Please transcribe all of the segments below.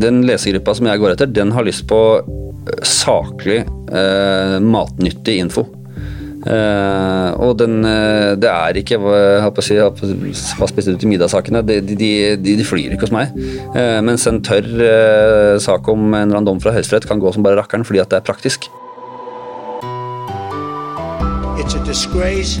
Den lesegruppa som jeg går etter, den har lyst på eh, saklig, eh, matnyttig info. Eh, og den, eh, det er ikke hva si, spiste du til middagssakene? De, de, de, de, flyr ikke hos meg. Eh, mens en tørr eh, sak om en eller annen dom fra Høyesterett kan gå som bare rakkeren fordi at det er praktisk. It's a disgrace.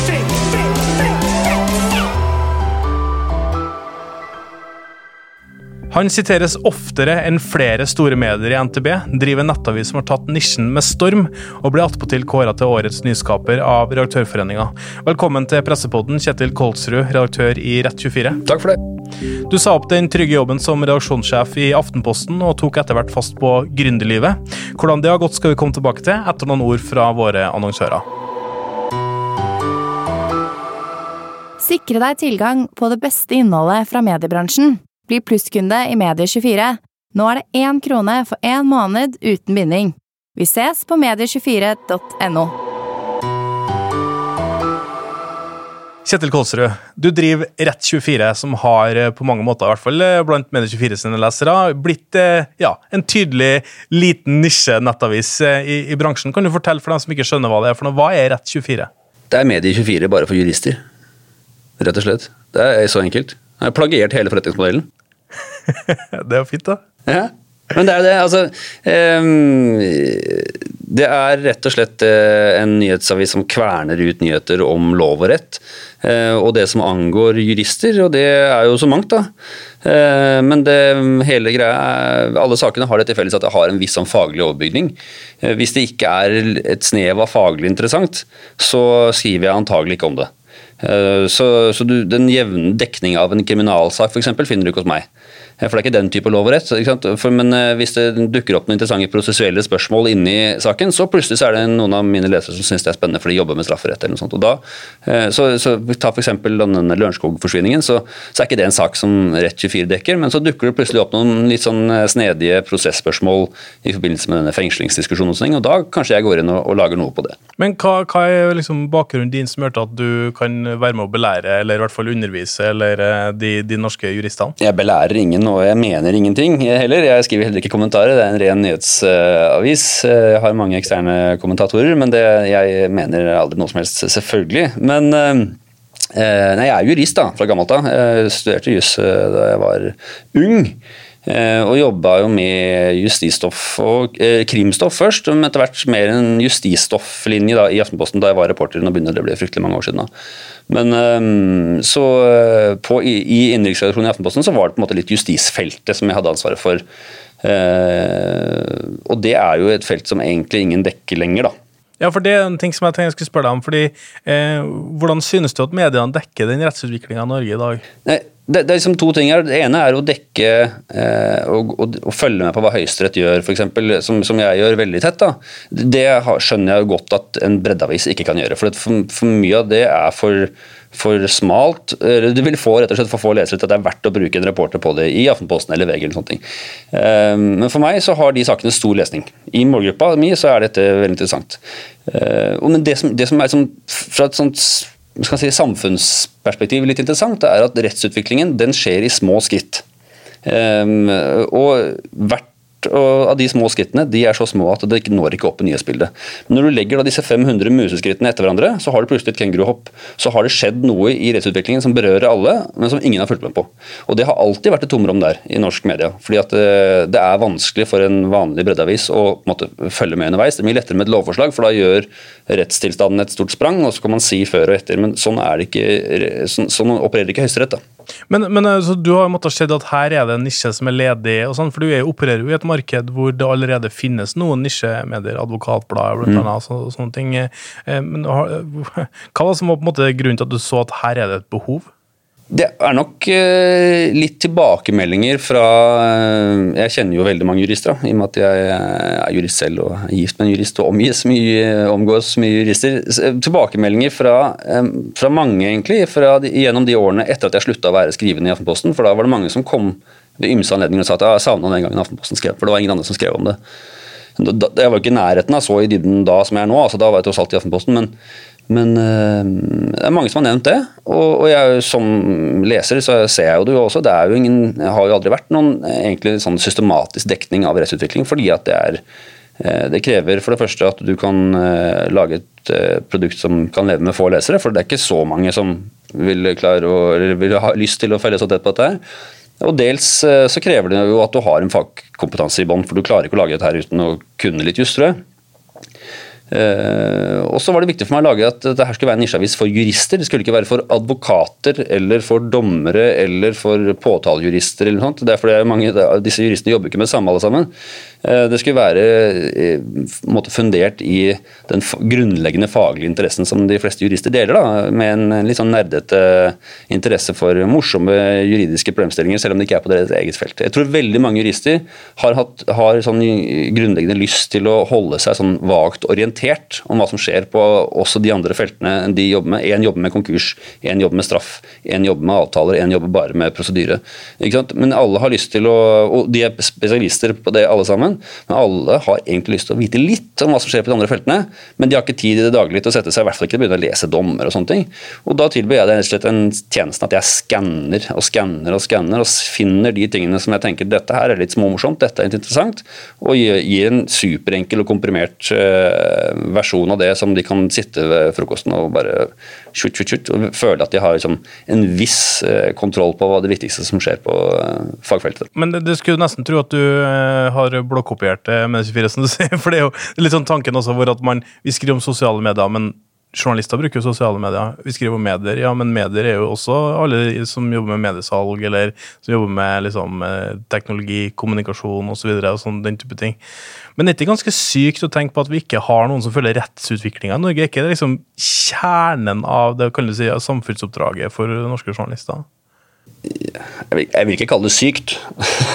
Han siteres oftere enn flere store medier i NTB, driver nettavis som har tatt nisjen med storm, og blir attpåtil kåra til årets nyskaper av Redaktørforeninga. Velkommen til pressepodden, Kjetil Kolsrud, redaktør i Rett24. Takk for det. Du sa opp den trygge jobben som redaksjonssjef i Aftenposten, og tok etter hvert fast på gründerlivet. Hvordan det har gått skal vi komme tilbake til, etter noen ord fra våre annonsører. Sikre deg tilgang på det beste innholdet fra mediebransjen. Bli plusskunde i Medie24. Nå er det én krone for én måned uten binding. Vi ses på medie24.no. Kjetil Kolsrud, du driver Rett24, som har eh, på mange måter, i hvert fall eh, blant Medie24 sine lesere, blitt eh, ja, en tydelig liten nisje-nettavis i, i, bransjen. Kan du fortelle for dem som ikke skjønner hva det er for noe, hva er Rett24? Det er Medie24 bare for jurister, rett og slett. Det er så enkelt. Jeg har plagiert hele forretningsmodellen. det er jo fint, da. Ja. Men det er det, altså um, Det er rett og slett uh, en nyhetsavis som kverner ut nyheter om lov og rett. Uh, og det som angår jurister, og det er jo så mangt, da. Uh, men det hele greia Alle sakene har det til felles at det har en viss sånn faglig overbygning. hvis det ikke er et snev av faglig interessant, så skriver jeg antagelig ikke om det. Så, så du, den jevne dekninga av en kriminalsak for eksempel, finner du ikke hos meg. For det er ikke den type lov og rett. For, men eh, hvis det dukker opp noen interessante prosessuelle spørsmål inni saken, så plutselig så er det noen av mine lesere som syns det er spennende, for de jobber med strafferett eller noe sånt. Og da, eh, så, så Ta f.eks. denne Lørenskog-forsvinningen, så, så, er ikke det en sak som Rett24 dekker, men så dukker det plutselig opp noen litt sånn eh, snedige prosesspørsmål i forbindelse med denne fengslingsdiskusjonen, og, sånn, og da kanskje jeg går inn og, og lager noe på det. Men hva, hva er liksom bakgrunnen din som gjør at du kan være med å belære, eller i hvert fall undervise, eller de, de norske juristene? Jeg belærer ingen og jeg mener ingenting heller. Jeg skriver heller ikke kommentarer, det er en ren nyhetsavis. Jeg har mange eksterne kommentatorer, men det, jeg mener aldri noe som helst, selvfølgelig. Men eh, nei, jeg er jurist da, fra gammelt av. Studerte juss eh, da jeg var ung. Eh, og jobba jo med justisstoff og eh, krimstoff først, men etter hvert mer en justisstofflinje da, i Aftenposten da jeg var reporter. Nå begynner det å bli fryktelig mange år siden. da. Men um, så på, i, i innenriksredaksjonen i Aftenposten så var det på en måte litt justisfeltet som jeg hadde ansvaret for. Uh, og det er jo et felt som egentlig ingen dekker lenger, da. Ja, for det er en ting som jeg tenkte jeg skulle spørre deg om. fordi eh, Hvordan synes du at mediene dekker den rettsutviklinga i Norge i dag? Nei, det, det, er liksom to ting her. Det ene er å dekke eh, og, og, og, følge med på hva Høyesterett gjør, f.eks., som, som jeg gjør veldig tett. da. Det skjønner jeg godt at en breddeavis ikke kan gjøre. For, for, for mye av det er for, for smalt. Du vil få rett og slett for få lesere til at det er verdt å bruke en reporter på det i Aftenposten eller VG. eller sånne ting. Eh, men for meg så har de sakene stor lesning. I målgruppa mi så er dette veldig interessant. Eh, men det som, det som er liksom, fra et sånt si, samfunnsperspektiv litt interessant, er at rettsutviklingen den skjer i små skritt. Um, og hvert av de små skrittene de er så små at det når ikke opp i nyhetsbildet. Men når du legger da disse 500 museskrittene etter hverandre, så har du plutselig et kenguruhopp. Så har det skjedd noe i rettsutviklingen som berører alle, men som ingen har fulgt med på. Og det har alltid vært et tomrom der i norsk media. fordi at eh, det er vanskelig for en vanlig breddeavis å måte, følge med underveis. Det er mye lettere med et lovforslag, for da gjør rettstilstanden et stort sprang, og så kan man si før og etter. Men sånn, ikke, sånn, sånn opererer ikke Høyesterett. Men, men altså, du har måttet se at her er det en nisje som er ledig, og sånn, for du er, opererer jo i et marked hvor det allerede finnes noen nisjemedier, advokatblader blant mm. og så, sånne ting. Eh, men hva var som var på en måte grunnen til at du så at her er det et behov? Det er nok eh, litt tilbakemeldinger fra eh, Jeg kjenner jo veldig mange jurister, da, i og med at jeg er jurist selv og er gift med en jurist og omgis mye, omgås mye jurister. Tilbakemeldinger fra, fra mange, egentlig, fra, gjennom de årene etter at jeg slutta å være skrivende i Aftenposten. For da var det mange som kom ved ymse anledninger og sa at jeg savna den gangen Aftenposten skrev, for det var ingen andre som skrev om det. Jeg var ikke i nærheten av så i dybden da som jeg er nå, altså da var jeg tross alt i Aftenposten, men, men det er mange som har nevnt det. Og, og jeg, som leser så ser jeg jo det jo også. Det jo ingen, har jo aldri vært noen egentlig sånn systematisk dekning av rettsutvikling, fordi at det er det krever for det første at du kan lage et produkt som kan leve med få lesere, for det er ikke så mange som vil, klare å, eller vil ha lyst til å følge så tett på dette. her. Og Dels eh, så krever det jo at du har en fagkompetanse i bånn, for du klarer ikke å lage dette her uten å kunne litt juss, tror jeg. Uh, og så var det viktig for meg å lage at dette her skulle være en nisjeavis for jurister. Det skulle ikke være for advokater eller for dommere eller for påtalejurister. eller noe sånt. Det er fordi mange, Disse juristene jobber ikke med det samme alle sammen. Uh, det skulle være måte, fundert i den grunnleggende faglige interessen som de fleste jurister deler, da, med en litt sånn nerdete interesse for morsomme juridiske problemstillinger, selv om det ikke er på deres eget felt. Jeg tror veldig mange jurister har, hatt, har sånn grunnleggende lyst til å holde seg sånn vagt orientert om hva som skjer på også de andre feltene de jobber med. Én jobber med konkurs, én jobber med straff, én jobber med avtaler, én jobber bare med prosedyre. Men alle har lyst til å Og de er spesialister på det alle sammen, men alle har egentlig lyst til å vite litt om hva som skjer på de andre feltene, men de har ikke tid i det daglige til å sette seg, i hvert fall ikke begynne å lese dommer og sånne ting. Og da tilbyr jeg og slett en tjeneste at jeg skanner og skanner og skanner og finner de tingene som jeg tenker dette her er litt småmorsomt, dette er interessant, og gir en superenkel og komprimert uh, versjon av det som de kan sitte ved frokosten og bare shoot, tjut, tjut, og føle at de har liksom, en viss eh, kontroll på hva det viktigste som skjer på eh, fagfeltet. Men det, det skulle nesten tro at du eh, har blokkopiert det med 24, som du sier. For det er jo litt sånn tanken også hvor at man, vi skriver om sosiale medier, men journalister bruker jo sosiale medier. Vi skriver om medier, ja, men medier er jo også alle som jobber med mediesalg, eller som jobber med liksom, eh, teknologi, kommunikasjon osv. Og, så og sånn, den type ting. Men det er ikke ganske sykt å tenke på at vi ikke har noen som følger rettsutviklinga i Norge? Er ikke det liksom kjernen av det kan du si, samfunnsoppdraget for norske journalister? Jeg vil, jeg vil, ikke kalle det sykt.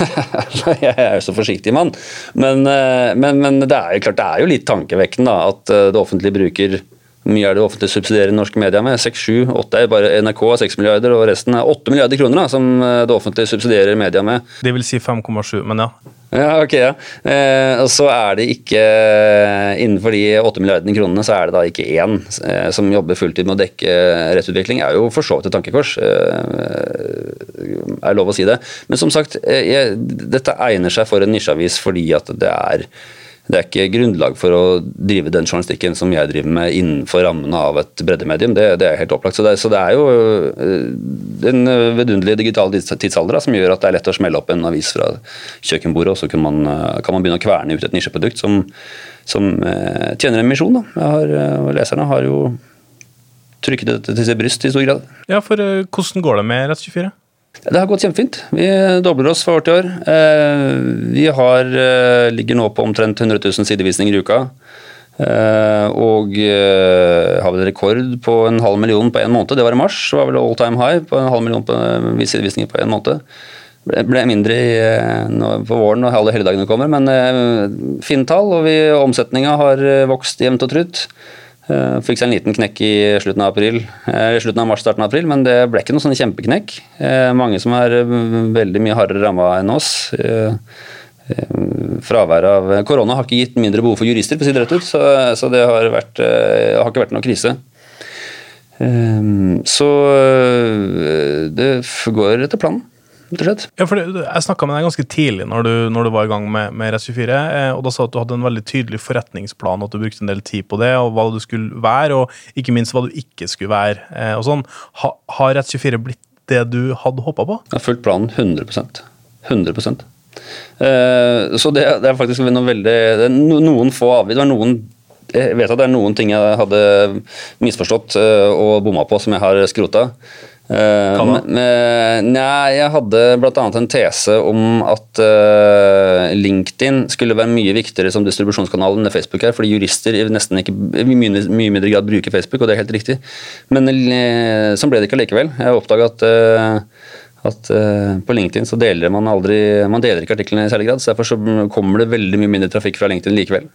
jeg er jo så forsiktig mann. Men, eh, men, men, det er jo klart det er jo litt tankevekkende at eh, det offentlige bruker mye er det offentlig subsidierer norske medier med? 6, 7, 8 er bare NRK 6 milliarder, og resten er 8 milliarder kroner da, som eh, det offentlige subsidierer media med. Det vil si 5,7, men ja. Ja, ok, ja. Eh, og så er det ikke eh, Innenfor de 8 milliardene kronene så er det da ikke én eh, som jobber fulltid med å dekke rettsutvikling. er jo for så vidt et tankekors, eh, er lov å si det. Men som sagt, eh, jeg, dette egner seg for en nisjeavis fordi at det er det er ikke grunnlag for å drive den journalistikken som jeg driver med innenfor rammene av et breddemedium. Det, det er helt opplagt. Så det, så det, er jo eh, den vidunderlige digitale tidsalder som gjør at det er lett å smelle opp en avis fra kjøkkenbordet, og så kan man, eh, kan man begynne å kverne ut et nisjeprodukt som, som eh, tjener en misjon. Leserne har jo trykket det til sitt bryst i stor grad. Ja, for hvordan går det med Rett24? Det har gått kjempefint. Vi dobler oss for hvert år. Eh, vi har, eh, ligger nå på omtrent 100 000 sidevisninger i uka. Eh, og har vel rekord på en halv million på én måned. Det var i mars. Det var vel all time high på en halv million på sidevisninger på én måned. Det ble mindre på våren når alle helligdagene kommer, men fint tall. Og omsetninga har vokst jevnt og trutt. Uh, fikk seg en liten knekk i slutten av, april, uh, slutten av mars, starten av april, men det ble ikke noen sånn kjempeknekk. Uh, mange som er veldig mye hardere ramma enn oss. Fraværet av korona har ikke gitt mindre behov for jurister, for å si det rett ut, så det har, vært, har, ikke vært noen krise. Så det går etter planen rett og slett. Ja, for Jeg snakka med deg ganske tidlig når du, når du var i gang med, med RS24, eh, og da sa du at du hadde en veldig tydelig forretningsplan, og at du brukte en del tid på det, og hva du skulle være, og ikke minst hva du ikke skulle være. Eh, og sånn. Ha, har Rett24 blitt det du hadde håpa på? Jeg har fulgt planen 100% 100 eh, Så det, det, er faktisk noe veldig Noen få avvik. Noen jeg vet at det er noen ting jeg hadde misforstått eh, og bomma på som jeg har skrota. Uh, nei, jeg hadde bl.a. en tese om at uh, LinkedIn skulle være mye viktigere som distribusjonskanal enn det Facebook er, fordi jurister nesten ikke, i mye, mye mindre grad bruker Facebook, og det er helt riktig. Men uh, sånn ble det ikke likevel. Jeg oppdaga at, at på LinkedIn så deler man aldri man deler ikke artiklene i særlig grad, så derfor så kommer det veldig mye mindre trafikk fra LinkedIn likevel.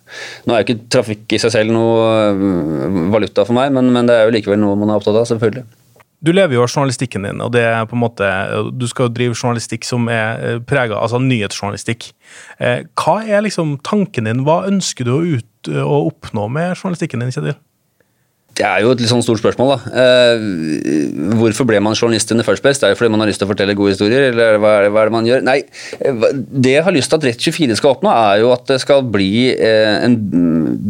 Nå er jo ikke trafikk i seg selv noe valuta for meg, men, men det er jo likevel noe man er opptatt av, selvfølgelig. Du lever jo av journalistikken din, og det er på en måte, du skal jo drive journalistikk som er prega altså nyhetsjournalistikk. Hva er liksom tanken din? Hva ønsker du å, ut, å oppnå med journalistikken din, Kjetil? Det er jo et litt sånn stort spørsmål. da. Eh, hvorfor ble man journalist the first? Det er jo fordi man har lyst til å fortelle gode historier, eller hva er, det, hva er det man gjør? Nei, det jeg har lyst til at Rett24 skal oppnå, er jo at det skal bli eh, en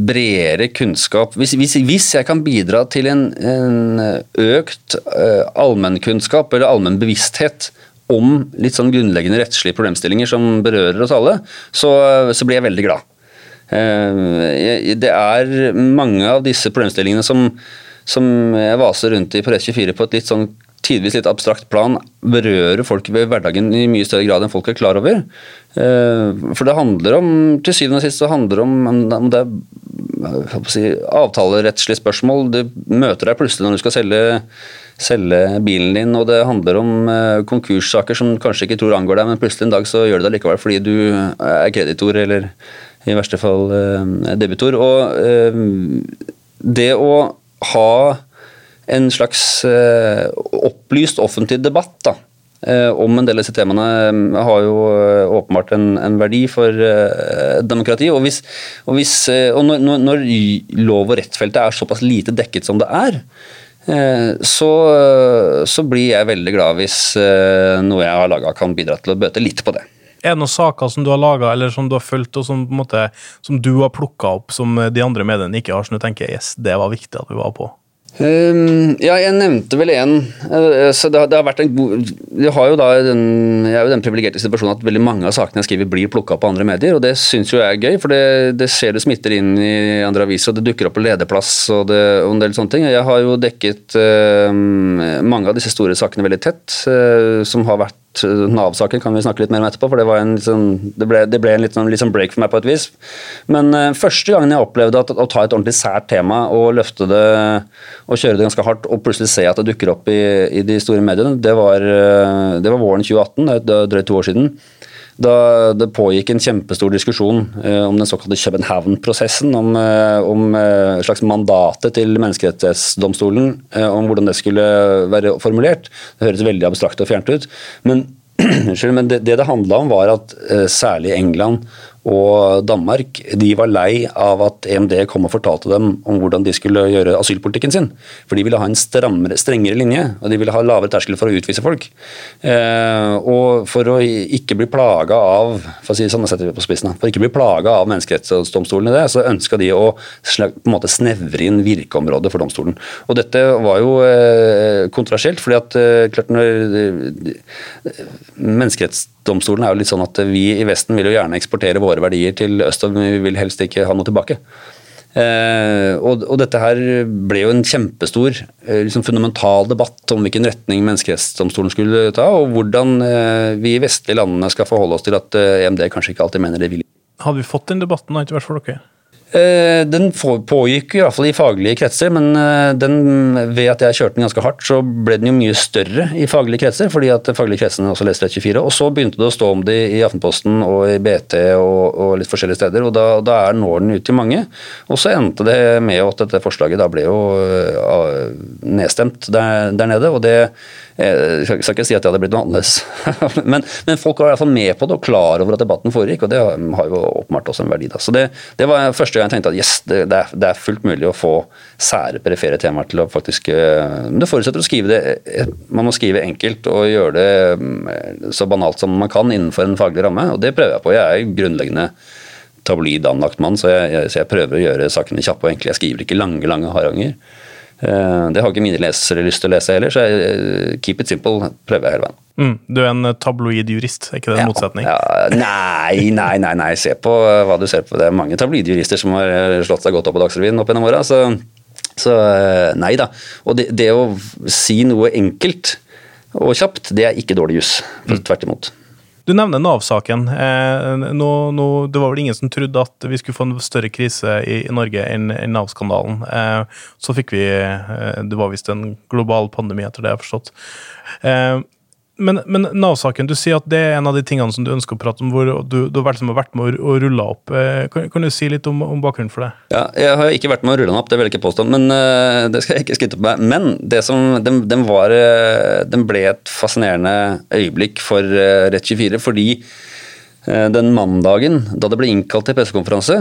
bredere kunnskap. Hvis, hvis, hvis jeg kan bidra til en, en økt eh, allmennkunnskap eller allmenn bevissthet om litt sånn grunnleggende rettslige problemstillinger som berører oss alle, så, så blir jeg veldig glad. Eh, det er mange av disse problemstillingene som, som jeg vaser rundt i på Rett 24 på et litt sånn tidvis litt abstrakt plan berører folk ved hverdagen i mye større grad enn folk er klar over. Eh, for det handler om til syvende og sist så handler det om, om det er si, avtalerettslige spørsmål. Du møter deg plutselig når du skal selge, selge, bilen din, og det handler om eh, konkurssaker som kanskje ikke tror angår deg, men plutselig en dag så gjør du det likevel fordi du er kreditor eller i verste fall eh, debutor. Og eh, det å ha en slags eh, opplyst offentlig debatt da, om en del av disse temaene har jo åpenbart en, en verdi for demokrati. Og, hvis, og, hvis, og når, når, lov- og rettsfeltet er såpass lite dekket som det er, så, så blir jeg veldig glad hvis noe jeg har laga kan bidra til å bøte litt på det. Er det noen saker som du har laga eller som du har fulgt, og som, måte, som du har plukka opp som de andre mediene ikke har, som du tenker yes, det var viktig at vi var på? Um, ja, jeg nevnte vel en. Uh, så det, det, har vært en god Jeg har jo da den, jeg er jo den privilegerte situasjonen at veldig mange av sakene jeg skriver, blir plukka opp på andre medier, og det syns jo jeg er gøy, for det, det ser det smitter inn i andre aviser, og det dukker opp på lederplass og, det, og en del sånne ting. Jeg har jo dekket uh, mange av disse store sakene veldig tett, uh, som har vært Nav-saken kan vi snakke litt mer om etterpå, for det, sånn, det, ble, det ble, en litt sånn, sånn, break for meg på et vis. Men uh, første gangen jeg opplevde at, å ta et ordentlig sært tema og løfte det og kjøre det ganske hardt, og plutselig se at det dukker opp i, i de store mediene, det var, uh, det var våren 2018, det er drøyt to år siden da det pågikk en kjempestor diskusjon eh, om den såkalte København-prosessen, om, eh, om eh, slags mandatet til Menneskerettighetsdomstolen, eh, om hvordan det skulle være formulert. Det høres veldig abstrakt og fjernt ut. Men, men det, det det handla om, var at eh, særlig England og Danmark de var lei av at EMD kom og fortalte dem om hvordan de skulle gjøre asylpolitikken sin. For de ville ha en strammere, strengere linje, og de ville ha lavere terskel for å utvise folk. Eh, og for å ikke bli plaga av for å si sånn, setter vi på spissen, for å ikke bli plaga av menneskerettighetsdomstolen i det, så ønska de å på en måte snevre inn virkeområdet for domstolen. Og dette var jo eh, kontroversielt, fordi at eh, klart når menneskerettsdomstolen menneskerettighetsdomstolen er jo litt sånn at vi i Vesten vil jo gjerne eksportere våre verdier til øst, og vi vil helst ikke ha noe tilbake. Eh, og, og, dette her ble jo en kjempestor, eh, liksom fundamental debatt om hvilken retning menneskerettighetsdomstolen skulle ta, og hvordan eh, vi i vestlige landene skal forholde oss til at eh, EMD kanskje ikke alltid mener det vil. Hadde vi fått den debatten, har ikke vært for dere? Eh, den pågikk i hvert fall i faglige kretser, men eh, den, ved at jeg kjørte den ganske hardt, så ble den jo mye større i faglige kretser, fordi at faglige kretsene også leste 24. Og så begynte det å stå om det i Aftenposten og i BT og, og litt forskjellige steder, og da, da er når den ut til mange. Og så endte det med at dette forslaget da ble jo uh, nedstemt der, der nede, og det jeg skal, ikke si at det hadde blitt noe annerledes, men, men, folk var i hvert fall med på det og klar over at debatten foregikk, og det har jo åpenbart også en verdi. Da. Så det, det, var første gang jeg tenkte at yes, det, det, er, fullt mulig å få sære perifere temaer til å faktisk Men det forutsetter å skrive det Man må skrive enkelt og gjøre det så banalt som man kan innenfor en faglig ramme, og det prøver jeg på. Jeg er grunnleggende tabloid anlagt mann, så jeg, jeg, så jeg prøver å gjøre sakene kjappe og enkle. Jeg skriver ikke lange, lange haranger. Eh, det har ikke mine lesere lyst til å lese heller, så jeg, eh, keep it simple prøver jeg hele veien. Mm, du er en tabloid-jurist, er ikke det en ja, motsetning? Ja, nei, nei, nei, nei, se på hva du ser på. Det er mange tabloidjurister som har slått seg godt opp på Dagsrevyen opp gjennom åra, så, så, eh, nei da. Og det, det, å si noe enkelt og kjapt, det er ikke dårlig juss. Mm. Tvert imot. Du nevner Nav-saken. Eh, det var vel ingen som trodde at vi skulle få en større krise i, Norge enn Nav-skandalen. Eh, så fikk vi eh, Det var visst en global pandemi, etter det jeg har forstått. Eh, men, men Nav-saken, du sier at det er en av de tingene som du ønsker å prate om, hvor du, du har vært, med å rulle opp. Eh, kan, kan, du si litt om, om, bakgrunnen for det? Ja, Jeg har ikke vært med å rulle den opp, det vil jeg ikke påstå. Men uh, det skal jeg ikke skryte på meg. Men det som, den, den, var, den ble et fascinerende øyeblikk for uh, Rett24, fordi uh, den mandagen da det ble innkalt til pressekonferanse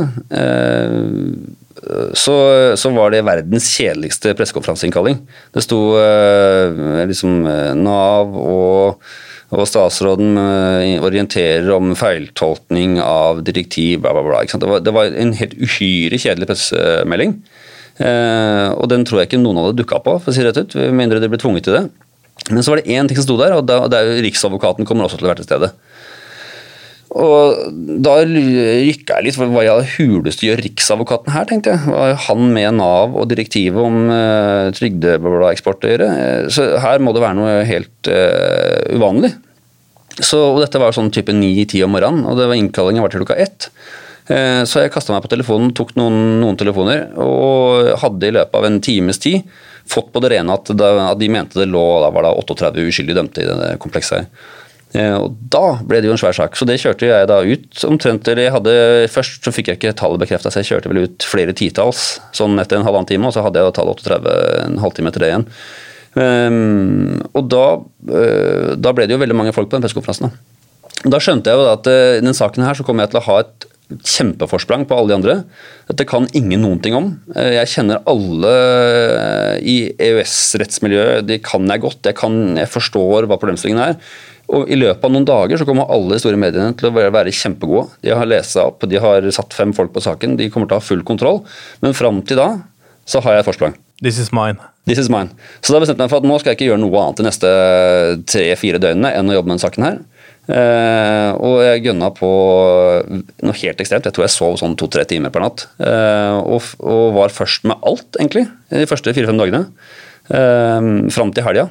så, så, var det verdens kjedeligste pressekonferanseinnkalling. Det sto eh, liksom eh, Nav og, og statsråden eh, orienterer om feiltolkning av direktiv, bla, bla, bla. Det var, det, var, en helt uhyre kjedelig pressemelding. Eh, og den tror jeg ikke noen hadde dukka på, for å si rett ut, med mindre de ble tvunget til det. Men så var det én ting som sto der, og det er jo Riksadvokaten kommer også til å være til stede. Og da rykka jeg litt for hva i all huleste gjør Riksadvokaten her, tenkte jeg. Var han med Nav og direktivet om uh, trygdeeksport å gjøre? Så her må det være noe helt uh, uvanlig. Så, dette var sånn type ni-ti om morgenen, og det var innkallingen var til klokka ett. Så jeg kasta meg på telefonen, tok noen, noen, telefoner, og hadde i løpet av en times tid fått på det rene at, det, at de mente det lå da var det 38 uskyldige dømte i det komplekset her. Eh, og Da ble det jo en svær sak, så det kjørte jeg da ut omtrent. eller jeg hadde, Først så fikk jeg ikke tallet bekrefta, så jeg kjørte vel ut flere titalls sånn etter en halvannen time. Og så hadde jeg tallet 38 en halvtime etter det igjen. Um, og da, uh, da, ble det jo veldig mange folk på den pressekonferansen. Da skjønte jeg jo at uh, den saken her så kommer jeg til å ha et kjempeforsprang på alle de andre. Dette kan ingen noen ting om. Uh, jeg kjenner alle i EØS-rettsmiljøet, de kan jeg godt. Jeg, kan, jeg forstår hva problemstillingen er. Og I løpet av noen dager så kommer alle de store mediene til å være kjempegode. De har lest seg opp, de har satt fem folk på saken, de kommer til å ha full kontroll. Men fram til da så har jeg et forsprang. This is mine. This is mine. Så da bestemte jeg meg for at nå skal jeg ikke gjøre noe annet de neste tre-fire døgnene enn å jobbe med denne saken her. Uh, og jeg gønna på noe helt ekstremt. Jeg tror jeg sov sånn to-tre timer per natt. Uh, og, og, var først med alt, egentlig, de første fire-fem dagene. Uh, fram til helga.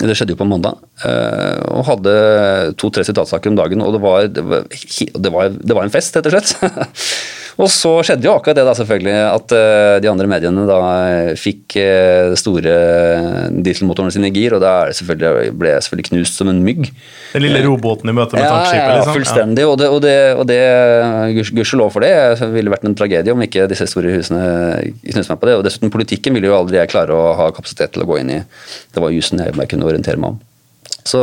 Det skjedde jo på mandag. Eh, og hadde to-tre sitatsaker om dagen. Og det var, det var, det var, en fest, rett og slett. Og så skjedde jo akkurat det, da selvfølgelig, at uh, de andre mediene da fikk uh, store dieselmotorene sine i gir, og da ble jeg selvfølgelig knust som en mygg. Den lille robåten i møte med ja, tankskipet? Ja, liksom. fullstendig. Og det, og det, og det gudskjelov for det, det ville vært en tragedie om ikke disse store husene knuste meg på det. Og dessuten, politikken ville jo aldri jeg klare å ha kapasitet til å gå inn i. Det var jussen jeg, kunne orientere meg om. Så,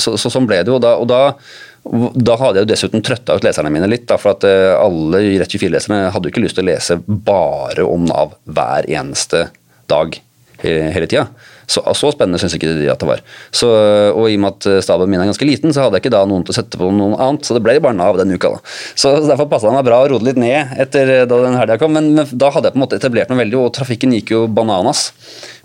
så, så, sånn ble det jo. Da, og da da hadde jeg dessuten trøtta ut leserne mine litt. Da, for at eh, alle Rett24-leserne hadde jo ikke lyst til å lese bare om Nav hver eneste dag hele tida. Så, så, spennende syns ikke de at det var. Så, og i og med at staben min er ganske liten, så hadde jeg ikke da noen til å sette på noe annet. Så det ble bare Nav den uka. da. Så, så Derfor passa det meg bra å roe litt ned etter da den helga kom. Men, men, da hadde jeg på en måte etablert meg veldig, og trafikken gikk jo bananas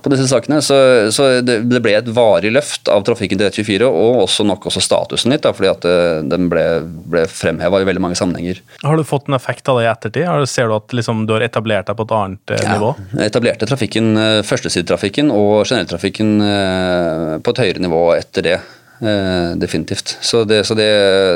på disse sakene. Så, så det, det, ble et varig løft av trafikken til Rett24, og også nok også statusen litt, da, fordi at eh, den ble, ble fremheva i veldig mange sammenhenger. Har du fått en effekt av det i ettertid? Ser du at liksom, du har etablert deg på et annet eh, ja, nivå? Jeg etablerte trafikken, eh, førstesidetrafikken og generelltrafikken på et høyere nivå etter det. Uh, definitivt. Så, det, så det,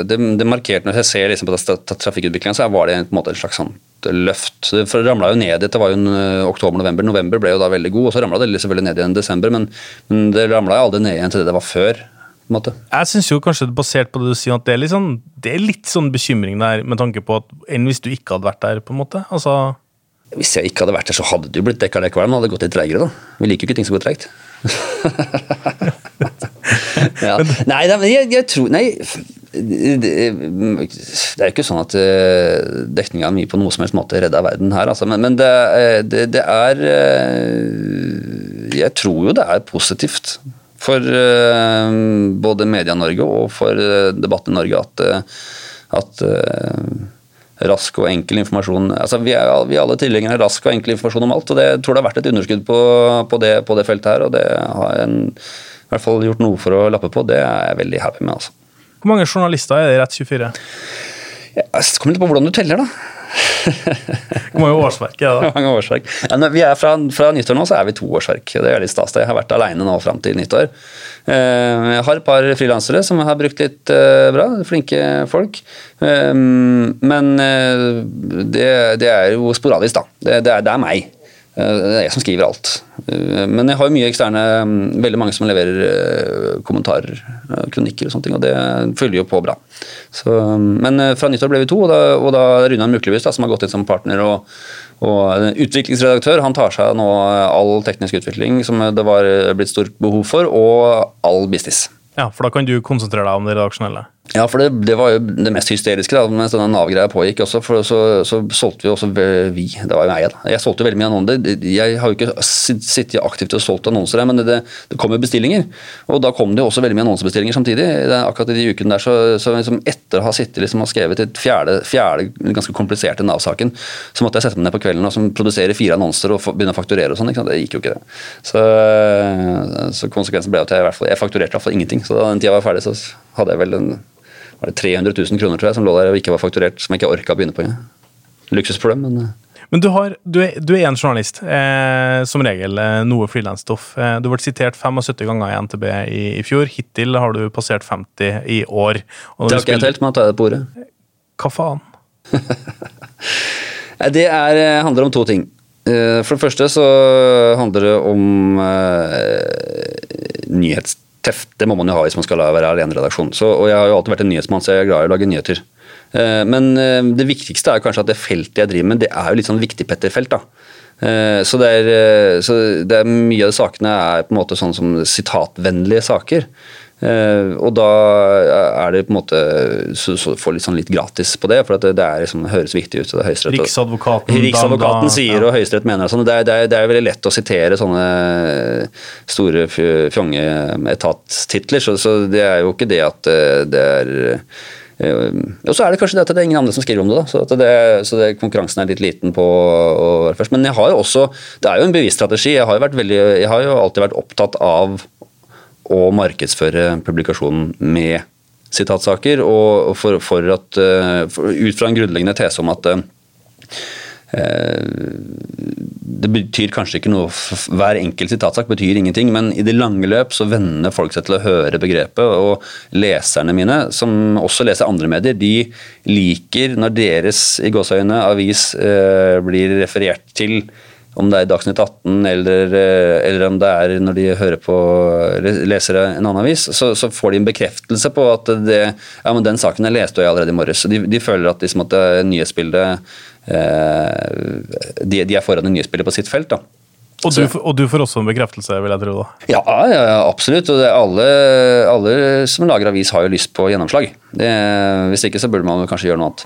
det, det, markerte Når jeg ser liksom på trafikkutviklinga, så var det en, måte en slags sånn løft. For det ramla jo ned Dette var jo en uh, oktober-november. November ble jo da veldig god, og så ramla det selvfølgelig ned igjen i desember, men, men det ramla aldri ned igjen til det det var før. Måte. Jeg syns jo kanskje, basert på det du sier, at det er litt sånn, det er litt sånn bekymring der, med tanke på at enn hvis du ikke hadde vært der, på en måte? Altså Hvis jeg ikke hadde vært der, så hadde det jo blitt dekka likevel, men det hadde gått litt treigere, da. Vi liker jo ikke ting som går treigt. ja. Nei, jeg, jeg tror Nei det, er jo ikke sånn at uh, dekninga mi på noe som helst måte redda verden her, altså. men, men det, eh, det, det, er uh, Jeg tror jo det er positivt for både Media-Norge og for debatten i Norge at, at rask og enkel informasjon altså Vi er, vi er alle tilhengere av rask og enkel informasjon om alt. og det jeg tror det har vært et underskudd på, på, det, på det feltet her, og det har en i hvert fall gjort noe for å lappe på. Det er jeg veldig happy med. altså. Hvor mange journalister er det i Rett24? Ja, det kommer litt på hvordan du teller, da. Hvor mange årsverk er det? mange årsverk. Ja, vi er fra, fra, nyttår nå så er vi to årsverk. Det er litt stas. Jeg har vært alene nå fram til nyttår. Eh, jeg har et par frilansere som har brukt litt eh, bra. Flinke folk. Eh, men det, det er jo sporadisk, da. Det, det, er, det er meg. Eh, det er jeg som skriver alt. Eh, Men jeg har jo mye eksterne mm, Veldig mange som leverer eh, kommentarer, kronikker og sånne ting, og det følger jo på bra. Så, mm, men fra nyttår ble vi to, og da, og da Runar Muklebust, som har gått inn som partner og, og utviklingsredaktør, han tar seg nå all teknisk utvikling som det var blitt stort behov for, og all business. Ja, for da kan du konsentrere deg om det redaksjonelle. Ja, for det, det var jo det mest hysteriske da, mens denne Nav-greia pågikk også, for så, så solgte vi også vi, det var jo meg da. Jeg solgte veldig mye annonser. Jeg har jo ikke sittet aktivt og solgt annonser, men det, det kom jo bestillinger. Og da kom det jo også veldig mye annonsebestillinger samtidig. Akkurat i de ukene der, så, så liksom etter å ha sittet liksom, og skrevet et fjerde, fjerde ganske kompliserte Nav-saken, så måtte jeg sette meg ned på kvelden og som produsere fire annonser og begynne å fakturere og sånn. Det gikk jo ikke det. Så, så konsekvensen ble at jeg i hvert fall, jeg fakturerte i hvert fall ingenting. Så da den tida var ferdig, så hadde jeg vel en var det 300 000 kroner tror jeg, som lå der og ikke var fakturert, som jeg ikke orka å begynne på. Luksusproblem, men eh, Men du, har, du, er, du er en journalist, eh, som regel eh, noe frilansstoff. Eh, du ble sitert 75 ganger i NTB i, i fjor. Hittil har du passert 50 i år. Det har ikke jeg telt, men jeg tar det på ordet. Hva faen? Det er, eh, handler om to ting. Eh, For det første så handler det om eh, nyhetsteft. Det må man jo ha hvis man skal være aleneredaksjon. Og jeg har jo alltid vært en nyhetsmann, så jeg er glad i å lage nyheter. Eh, Men eh, det viktigste er kanskje at det feltet jeg driver med, det er jo litt sånn viktig Petter-felt. da. Eh, Så det, er, så det er mye av de sakene er på en måte sånn som sitatvennlige saker. Eh, og da er det på en måte så, så får litt sånn litt gratis på det, for at det, det er liksom, det høres viktig ut. og det er Høyesterett Riksadvokaten Riksadvokaten da- sier, ja. og Høyesterett mener sånn. Det, er- det, er- det er veldig lett å sitere sånne store fjonge fjongeetatstitler, så, så det er jo ikke det at eh, det er eh, Og så er det kanskje det at det er ingen andre som skriver om det, da. Så, at det, så det, konkurransen er litt liten på å være først. Men jeg har jo også Det er jo en bevisst strategi. Jeg har jo, vært veldig, jeg har jo alltid vært opptatt av å markedsføre publikasjonen med sitatsaker, og for, for at, eh, for, ut fra en grunnleggende tese om at eh, det betyr kanskje ikke noe Hver enkelt sitatsak betyr ingenting, men i det lange løp så venner folk seg til å høre begrepet. Og leserne mine, som også leser andre medier, de liker når deres i gåseøyne avis eh, blir referert til om det er i Dagsnytt 18 eller, eh, eller om det er når de hører på leser en annen avis, så, så får de en bekreftelse på at det, ja, men den saken jeg leste jeg allerede i morges. De, de føler at, liksom, at det nyhetsbildet eh, de, de er foran i nyhetsbildet på sitt felt. da. Og du, og du får også en bekreftelse, vil jeg tro. da. Ja, ja, ja, absolutt. Og det alle, alle som lager avis, har jo lyst på gjennomslag. Det, hvis ikke så burde man kanskje gjøre noe annet.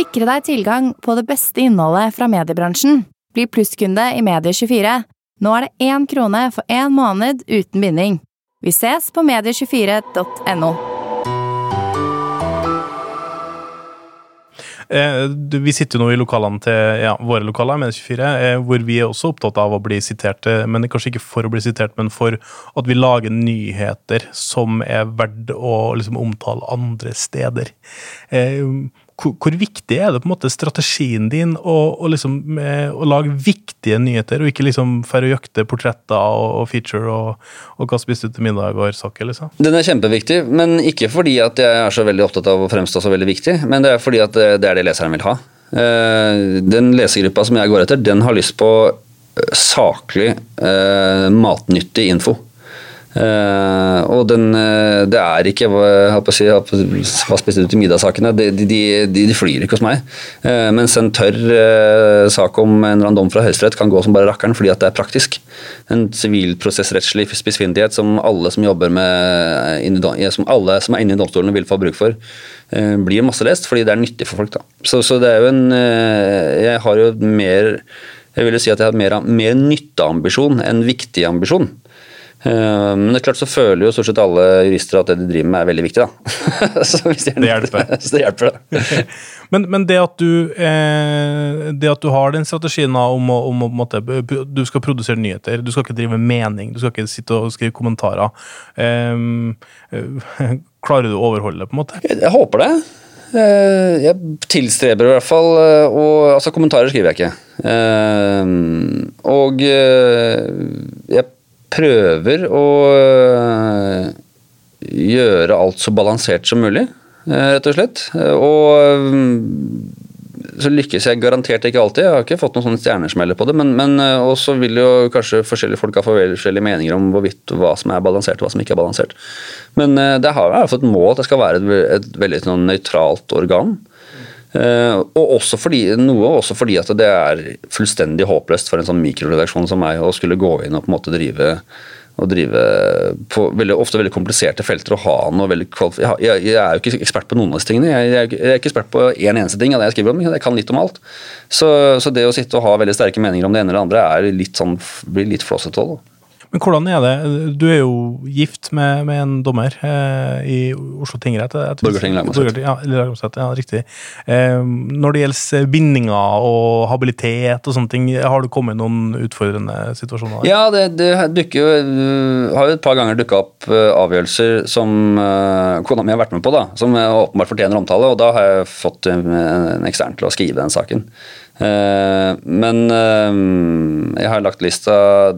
Sikre deg tilgang på det beste innholdet fra mediebransjen. Bli plusskunde i Medie24. Nå er det én krone for én måned uten binding. Vi ses på medie24.no. Eh, vi sitter jo nå i lokalene til ja, våre lokaler, med 24, eh, hvor vi er også opptatt av å bli sitert. eh, Men kanskje ikke for å bli sitert, men for at vi lager nyheter som er verdt å liksom, omtale andre steder. Eh, hvor, hvor viktig er det på en måte strategien din å, å, liksom, eh, å lage viktige nyheter, og ikke liksom for å jakte portretter og, og feature og, og hva spiste du til middag og saker, liksom? Den er kjempeviktig, men ikke fordi at jeg er så veldig opptatt av å fremstå så veldig viktig, men det er fordi at det det er det leseren vil ha. Eh, Den lesergruppa som jeg går etter, den har lyst på eh, saklig, eh, matnyttig info. Eh, og den, uh, det er ikke hva, si, hva spiste du til middagssakene, de, de, de, de flyr ikke hos meg. Uh, mens en tørr sak om en eller annen dom fra Høyesterett kan gå som bare rakkeren fordi at det er praktisk. En sivilprosessrettslig spissfindighet som alle som jobber med som alle som er inne i domstolene vil få bruk for, blir masselest fordi det er nyttig for folk. Da. Så, så det er jo en Jeg har jo mer jeg vil jo si at jeg har mer, mer nytteambisjon enn viktig ambisjon. Eh, Men det er klart så føler jo stort sett alle jurister at det de driver med er veldig viktig. da. så hvis de er Det hjelper. Så det hjelper, da. Men, men det, at du, eh, det at du har den strategien da, om, å, om å måtte, du skal produsere nyheter, du skal ikke drive mening, du skal ikke sitte og skrive kommentarer. Ehm, eh, klarer du å overholde det, på en måte? Jeg, jeg håper det. Eh, Jeg tilstreber i hvert fall eh, og, Altså, kommentarer skriver jeg ikke. Eh, Og eh, jeg prøver å eh, gjøre alt så balansert som mulig, eh, rett og slett. Og så, lykkes jeg garantert ikke alltid. Jeg har ikke fått noen sånne stjernesmeller på det. Men, men eh, også vil jo kanskje forskjellige folk ha forskjellige meninger om hvorvidt hva som er balansert og hva som ikke er balansert. Men det har jeg et mål at det skal være et, et veldig sånn, nøytralt organ. Uh, og også fordi, noe også fordi at det er fullstendig håpløst for en sånn mikroredaksjon som meg å skulle gå inn og på en måte drive å drive på veldig, ofte veldig kompliserte felter og ha noe veldig jeg, jeg, jeg, er jo ikke ekspert på noen av disse tingene. Jeg, jeg, er ikke ekspert på én en eneste ting av det jeg skriver om. Jeg kan litt om alt. Så, så, det å sitte og ha veldig sterke meninger om det ene eller andre er litt sånn, blir litt flåsete. Men hvordan er det? Du er jo gift med, med en dommer eh, i Oslo tingrett. Borgarting lagmannsrett. Ja, ja, riktig. Eh, når det gjelder bindinger og habilitet og sånne ting, har du kommet i noen utfordrende situasjoner? Ja, det, det dukker jo uh, Har jo et par ganger dukka opp avgjørelser som uh, kona mi har vært med på, da, som åpenbart fortjener omtale, og da har jeg fått en ekstern til å skrive den saken. Eh, men eh, jeg har lagt lista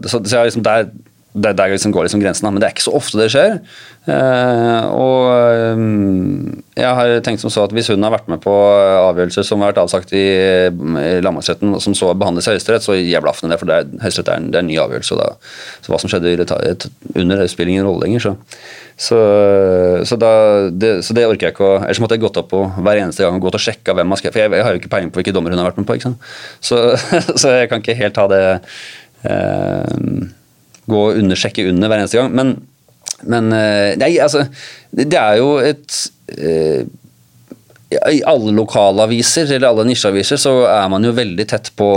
Så, så jeg liksom der, er der liksom går liksom grensen, men det er ikke så ofte det skjer. Eh, og jeg har tenkt som så at hvis hun har vært med på avgjørelser som har vært avsagt i, i lagmannsretten, som så behandles i Høyesterett, så jævla aften det, for det er, Høyesterett er, det en ny avgjørelse. Da. Så hva som skjedde under, det spiller ingen rolle lenger. så så, så, da, det, så, det, orker jeg ikke å Ellers måtte jeg gått opp på hver eneste gang og gått og sjekka hvem har skrevet. For jeg, jeg, har jo ikke peiling på hvilke dommer hun har vært med på. ikke? Så, så jeg kan ikke helt ha det eh, Gå og undersjekke under hver eneste gang. Men, men eh, nei, altså Det er jo et eh, i alle lokalaviser eller alle nisjeaviser så er man jo veldig tett på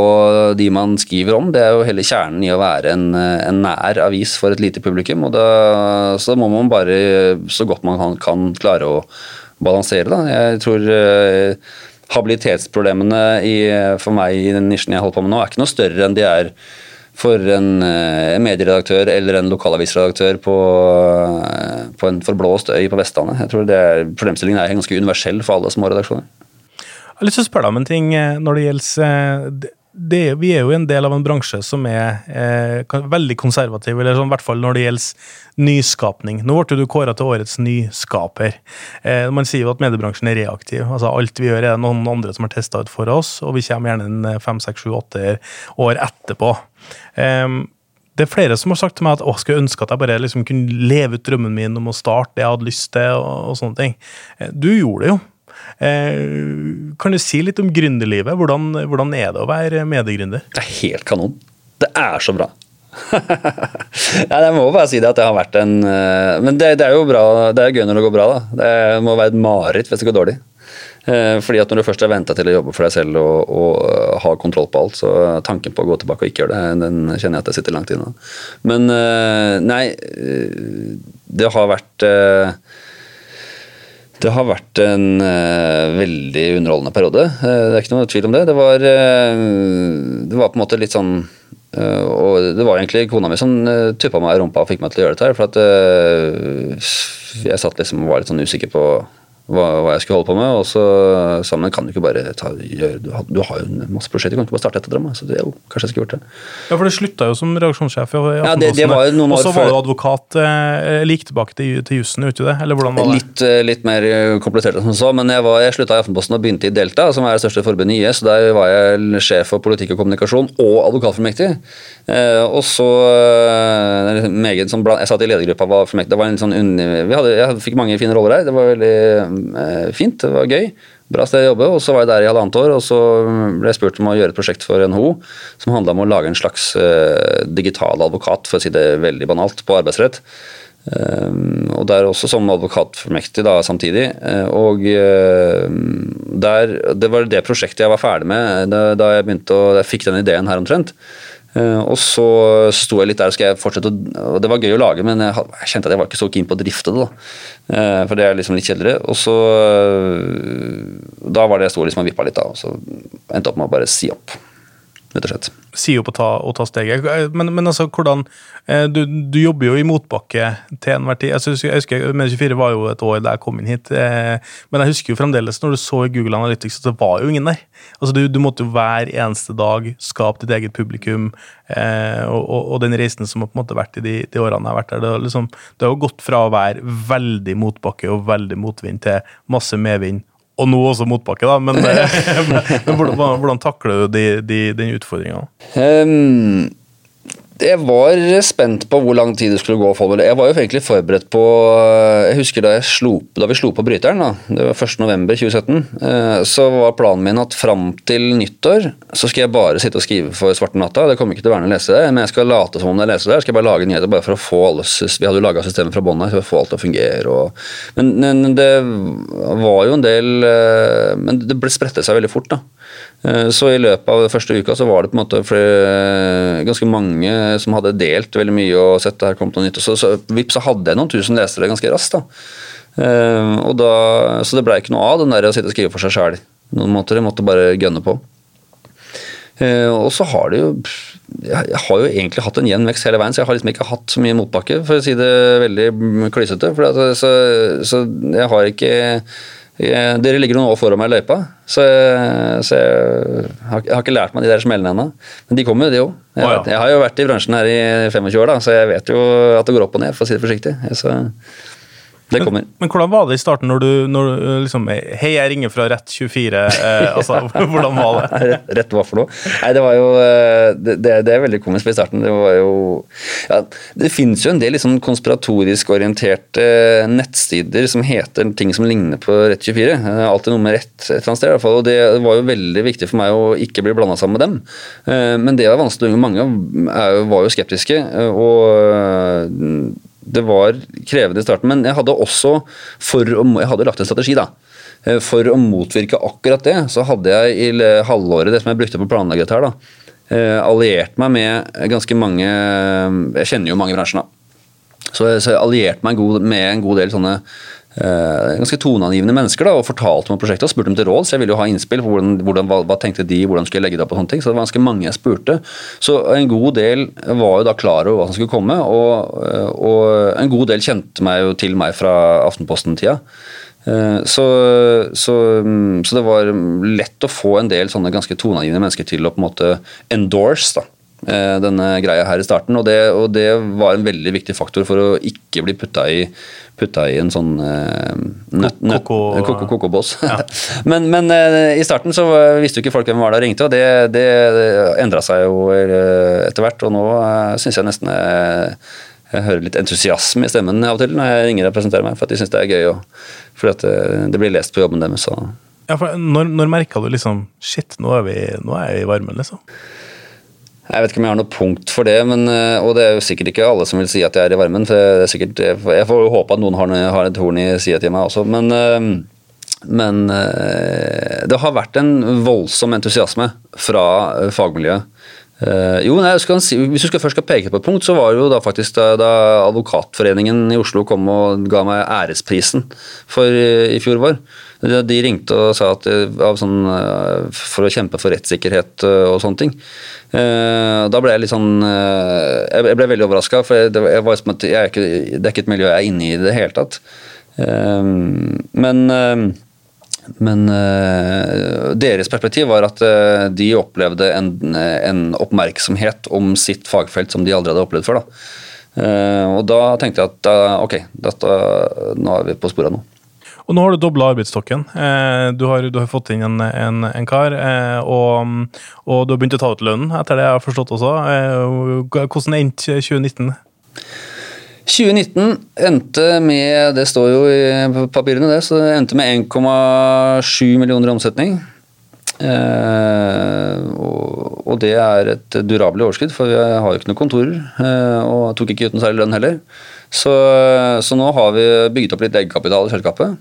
de man skriver om. Det er jo hele kjernen i å være en, en nær avis for et lite publikum. og da, Så må man bare så godt man kan, kan klare å balansere. Da. Jeg tror habilitetsproblemene i, for meg i den nisjen jeg holder på med nå, er ikke noe større enn de er for en, eh, en medieredaktør eller en lokalavisredaktør på, eh, på en forblåst øy på Vestlandet. Jeg tror det er, Problemstillingen er ganske universell for alle små redaksjoner. Jeg har lyst til å spørre deg om en ting eh, når det gjelder det, vi er jo en del av en bransje som er eh, veldig konservativ, eller sånn, i hvert fall når det gjelder nyskapning. Nå ble du kåra til årets nyskaper. Eh, man sier jo at mediebransjen er reaktiv. altså Alt vi gjør, er det noen andre som har testa ut for oss, og vi kommer gjerne en eh, fem, seks, sju, åtte år etterpå. Eh, det er flere som har sagt til meg at å, skulle ønske at jeg bare liksom kunne leve ut drømmen min om å starte det jeg hadde lyst til, og, og sånne ting. Eh, du gjorde det jo. Eh, kan du si litt om gründerlivet? Hvordan, hvordan er det å være mediegründer? Det er helt kanon. Det er så bra. ja, jeg må bare si det at det har vært en eh, Men det, det er jo bra, det er gøy når det går bra. da. Det må være et mareritt hvis det går dårlig. Eh, fordi at Når du først er venta til å jobbe for deg selv og, og ha kontroll på alt, så tanken på å gå tilbake og ikke gjøre det, den kjenner jeg at jeg sitter langt inne. Men nei, det har vært det har vært en uh, veldig underholdende periode. Uh, det er ikke noe tvil om det. Det var, uh, det var på en måte litt sånn Og det var egentlig kona mi som uh, tuppa meg i rumpa og fikk meg til å gjøre dette. her, For at jeg satt liksom og var litt sånn usikker på hva, hva, jeg skulle holde på med. Og så sa han kan du ikke bare ta, gjøre, du, har, du har jo masse prosjekter, kan du ikke bare starte etter dem? Så det, jo, kanskje jeg skulle gjort det. Ja, for det slutta jo som reaksjonssjef i ja, det, det var Og så var du advokat eh, like tilbake til, til jussen, ute det? Eller hvordan var det? Litt, eh, litt mer komplisert enn så, men jeg, var, jeg slutta i Aftenposten og begynte i Delta, som er det største forbundet i IS. Der var jeg sjef for politikk og kommunikasjon og advokatfullmektig. Eh, og så eh, meget, sånn, Jeg satt i ledergruppa, var det var en sånn, vi hadde, jeg fikk mange fine roller her. Det var veldig Eh, fint, det var gøy. Bra sted å jobbe. Og så var jeg der i halvannet år, og så ble jeg spurt om å gjøre et prosjekt for NHO som handla om å lage en slags uh, digital advokat, for å si det veldig banalt, på arbeidsrett. Um, og der også som advokatformektig da samtidig. Og der, det var det prosjektet jeg var ferdig med da, da jeg begynte å, jeg fikk den ideen her omtrent. Eh, og så sto jeg litt der og skal jeg fortsette og Det var gøy å lage, men jeg, kjente at jeg var ikke så keen på å drifte det. da. Eh, for det er liksom litt kjedeligere. Og så eh, Da var det jeg sto liksom og vippa litt, da. Og så endte opp med å bare si opp rett og slett. Si opp å ta, ta steget. Men, men, altså, hvordan eh, du, du, jobber jo i motbakke til enhver tid. Altså, jeg husker, Med24 var jo et år da jeg kom inn hit, eh, men jeg husker jo fremdeles når du så Google Analytics at det var jo ingen der. Altså, du, du måtte jo hver eneste dag skape ditt eget publikum, eh, og, og, og, den reisen som har på en måte vært i de, de årene jeg har vært der. Det, liksom, det har jo gått fra å være veldig motbakke og veldig motvind til masse medvind og nå også motbakke, da. Men, men hvordan, hvordan, takler du de, de, den utfordringa? Um, jeg var spent på hvor lang tid det skulle gå. for Jeg var jo egentlig forberedt på Jeg husker da, slo, da vi slo på bryteren, da, det var 1.11.2017, eh, så var planen min at fram til nyttår så skal jeg bare sitte og skrive for Svarte natta. Det kommer ikke til å være noe å lese det, men jeg skal late som om jeg leser det. Jeg skal bare lage nyheter bare for å få alle Vi hadde jo laga systemet fra bånn få alt til å fungere. Men, men, det var jo en del eh, Men det ble spredte seg veldig fort, da. Eh, så i løpet av første uka så var det på en måte flere, ganske mange som hadde delt veldig mye og sett det her kom til nytt. Så, så vips, så hadde jeg noen tusen lesere ganske raskt. da. Og da så det blei ikke noe av den der å sitte og skrive for seg sjæl. Noen måter, jeg måtte bare gønne på. Og så har det jo Jeg har jo egentlig hatt en jevn vekst hele veien, så jeg har liksom ikke hatt så mye motbakke, for å si det veldig klysete. Så, så jeg har ikke dere ligger noen år foran meg i løypa, så, jeg, så jeg, har, jeg, har, ikke lært meg de der smellene ennå. Men de kommer, de òg. Jeg, jeg, har jo vært i bransjen her i 25 år, da, så jeg vet jo at det går opp og ned, for å si det forsiktig. Så det kommer. Men, men, hvordan var det i starten når du, når liksom Hei, jeg ringer fra Rett24. Eh, altså, hvordan var det? Rett hva for noe? Nei, det var jo eh, Det, det, er veldig komisk i starten. Det var jo ja, Det finnes jo en del liksom konspiratorisk orienterte nettsider som heter ting som ligner på Rett24. Alltid noe med rett et eller annet sted, i hvert fall. Og det var jo veldig viktig for meg å ikke bli blanda sammen med dem. Eh, men det var vanskelig. Mange var jo skeptiske. og det var krevende i starten, men jeg hadde også for jeg hadde lagt en strategi. da, eh, For å motvirke akkurat det, så hadde jeg i halvåret det som jeg brukte på å planlegge dette her, da, eh, alliert meg med ganske mange Jeg kjenner jo mange i bransjen, da. Så jeg, allierte meg med en god del sånne eh, ganske toneangivende mennesker da, og fortalte om prosjektet og spurte dem til råd. Så jeg ville jo ha innspill på hvordan, hvordan, hva, hva, tenkte de, hvordan skulle jeg legge det opp og sånne ting. Så det var ganske mange jeg spurte. Så en god del var jo da klar over hva som skulle komme, og, og en god del kjente meg jo til meg fra Aftenposten-tida. Eh, så, så, så, det var lett å få en del sånne ganske toneangivende mennesker til å på en måte endorse da, eh, denne greia her i starten. Og det, og det, var en veldig viktig faktor for å ikke bli putta i putta i en sånn uh, koko-boss. Ja. men, men uh, i starten så visste jo ikke folk hvem var det og ringte, og det, det, det endra seg jo uh, etter hvert. Og nå uh, syns jeg nesten jeg hører litt entusiasme i stemmen av og til når jeg ringer og presenterer meg, for at de syns det er gøy. Og, fordi at det blir lest på jobben deres. Ja, for når, når merka du liksom Shit, nå er vi, nå er jeg i varmen, liksom? Jeg vet ikke om jeg har noe punkt for det, men, eh, og det er jo sikkert ikke alle som vil si at jeg er i varmen. for sikkert, Jeg får jo håpe at noen har, har et horn i sida til meg også, men, eh, men eh, det har vært en voldsom entusiasme fra fagmiljøet. Jo, nei, si, Hvis du først skal peke på et punkt, så var det jo da faktisk da, da Advokatforeningen i Oslo kom og ga meg æresprisen for i fjor vår. De ringte og sa at sånn, for å kjempe for rettssikkerhet og sånne ting. Da ble jeg litt sånn Jeg ble veldig overraska, for det, var, jeg er ikke, det er ikke et miljø jeg er inne i i det hele tatt. men men øh, deres perspektiv var at øh, de opplevde en, en, oppmerksomhet om sitt fagfelt som de aldri hadde opplevd før. Da. Uh, og da tenkte jeg at ok, dette, nå er vi på sporet nå. Og nå har du dobla arbeidsstokken. Du har, du har, fått inn en, en, en kar, og, og, du har begynt å ta ut lønnen, etter det jeg har forstått også. Hvordan endte 2019? 2019 endte med Det står jo i papirene, det. Så det endte med 1,7 millioner i omsetning. Eh, og, og, det er et durabelig overskudd, for vi har jo ikke noen kontorer. Eh, og tok ikke ut noe særlig lønn heller. Så, så, nå har vi bygget opp litt egenkapital i selskapet.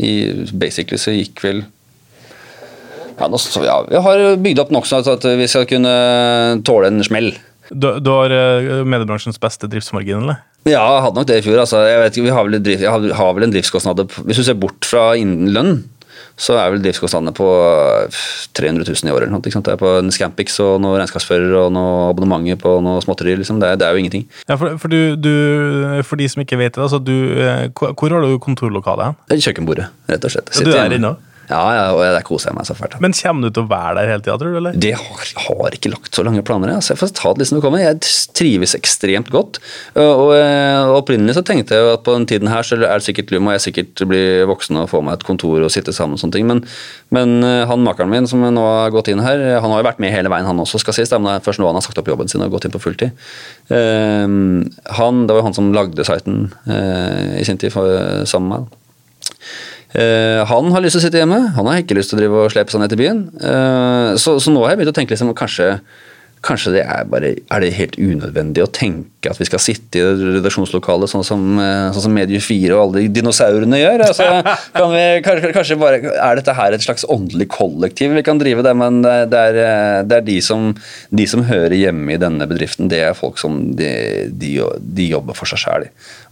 I, basically så gikk vel ja, nå, ja, Vi har bygd opp nok sånn at vi skal kunne tåle en smell. Du, du har eh, mediebransjens beste driftsmargin, eller? Ja, jeg hadde nok det i fjor. Altså, jeg vet ikke, vi har vel, drift, har vel en driftskostnad Hvis du ser bort fra innen lønn, så er vel driftskostnadene på 300 000 i året. eller noe, Det er på en Scampix og noen regnskapsfører og noe abonnementer på noe småtteri. Liksom. Det, det, er jo ingenting. Ja, For, for, du, du, for de som ikke vet det, altså, du, eh, hvor har du kontorlokalet hen? Kjøkkenbordet, rett og slett. Sitter du er inne? Ja, ja, og der koser jeg meg så fælt. Men kommer du til å være der hele tida, tror du? eller? Det har, har ikke lagt så lange planer. Altså. Jeg får ta det litt som det kommer. Jeg trives ekstremt godt. Og, og Opprinnelig så tenkte jeg at på den tiden her så er det sikkert må jeg sikkert bli voksen og få meg et kontor og sitte sammen og sånne ting. Men, men han makeren min som nå har gått inn her, han har jo vært med hele veien, han også, skal sies. Men det er først nå han har sagt opp jobben sin og gått inn på fulltid. Um, han, det var jo han som lagde siten uh, i sin tid for, sammen med meg. Uh, han har lyst til å sitte hjemme, han har ikke lyst til å drive og slepe seg ned til byen. Uh, så, så, nå har jeg begynt å tenke liksom, kanskje, kanskje det er, bare, er det helt unødvendig å tenke at vi skal sitte i redaksjonslokalet sånn som, eh, sånn som Medie 4 og alle de dinosaurene gjør. Altså, vi, kanskje, kanskje, bare, Er dette her et slags åndelig kollektiv vi kan drive det, men det er, det er de, som, de, som, hører hjemme i denne bedriften, det er folk som de, de, de jobber for seg sjæl.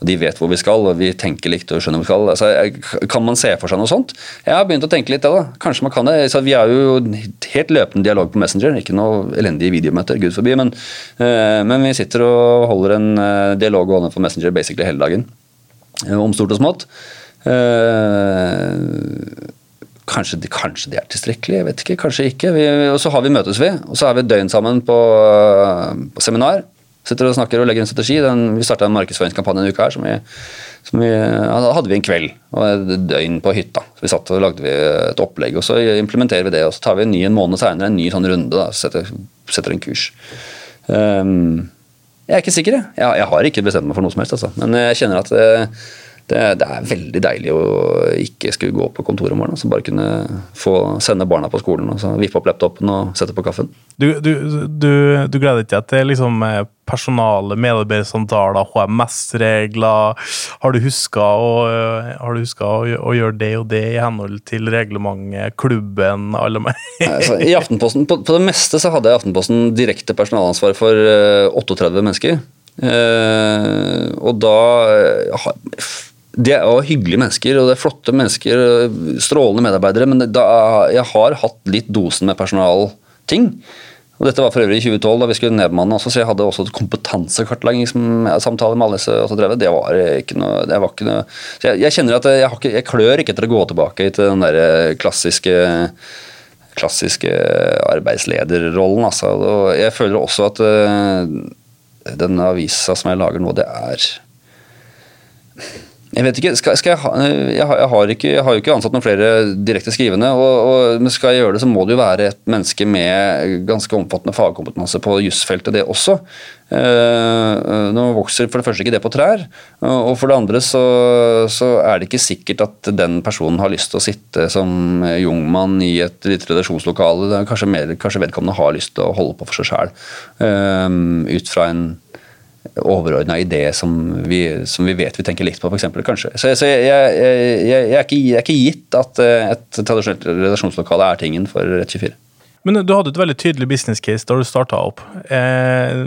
De vet hvor vi skal, og vi tenker likt og skjønner hvor vi skal. Altså, kan man se for seg noe sånt? Jeg har begynt å tenke litt da. Kanskje man kan det. Så vi har jo helt løpende dialog på Messenger, ikke noe elendige videomøter, gud forbi, men, øh, men vi sitter og holder holder en uh, dialog gående for Messenger basically hele dagen. Uh, om stort og smått. Uh, kanskje, kanskje, det er tilstrekkelig, jeg vet ikke. Kanskje ikke. Vi, og så har vi møtes vi, og så er vi et døgn sammen på, på seminar. Sitter og snakker og legger en strategi. Den, vi starta en markedsføringskampanje en uke her. som vi, som vi, hadde vi en kveld og et døgn på hytta. Så vi satt og lagde et opplegg, og så implementerer vi det. Og så tar vi en ny en måned seinere en ny sånn runde. Da, setter, setter en kurs. Um, jeg er ikke sikker, jeg. Jeg, har ikke bestemt meg for noe som helst, altså. Men jeg kjenner at det, det, er veldig deilig å ikke skulle gå på kontoret om morgenen. Så bare kunne få sende barna på skolen og så vippe opp laptopen og sette på kaffen. Du, du, du, du gleder deg til liksom, eh, personale, medarbeidersamtaler, HMS-regler? Har du huska å, å, å, gjøre det og det i henhold til reglementet, klubben, alle meg? altså, I Aftenposten, på, på, det meste så hadde jeg Aftenposten direkte personalansvar for uh, 38 mennesker. Uh, og da uh, det er jo hyggelige mennesker og det er flotte mennesker, strålende medarbeidere, men da, jeg har hatt litt dosen med personalting. Og Dette var for øvrig i 2012, da vi skulle nedbemanne så jeg hadde også et kompetansekartleggingssamtale med alle disse 38. Det var ikke noe, det var ikke noe jeg, jeg, kjenner at jeg, ikke, jeg, klør ikke etter å gå tilbake til den der klassiske klassiske arbeidslederrollen. Altså. Og jeg føler også at uh, den avisa som jeg lager nå, det er jeg vet ikke, skal, skal jeg, ha, jeg, har, ikke, jeg, har, jo ikke ansatt noen flere direkte skrivende. Og, og, men skal jeg gjøre det, så må det jo være et menneske med ganske omfattende fagkompetanse på jusfeltet, det også. Eh, nå vokser for det første ikke det på trær, og for det andre så, så, er det ikke sikkert at den personen har lyst til å sitte som jungmann i et lite redaksjonslokale. Kanskje, mer, kanskje vedkommende har lyst til å holde på for seg sjæl, eh, ut fra en overordna idé som vi, som vi, vet vi tenker likt på, f.eks. Kanskje. Så, så jeg, jeg, jeg, er ikke, jeg, er ikke, gitt at eh, et tradisjonelt redaksjonslokale er tingen for Rett24. Men du hadde et veldig tydelig business case da du starta opp. Eh,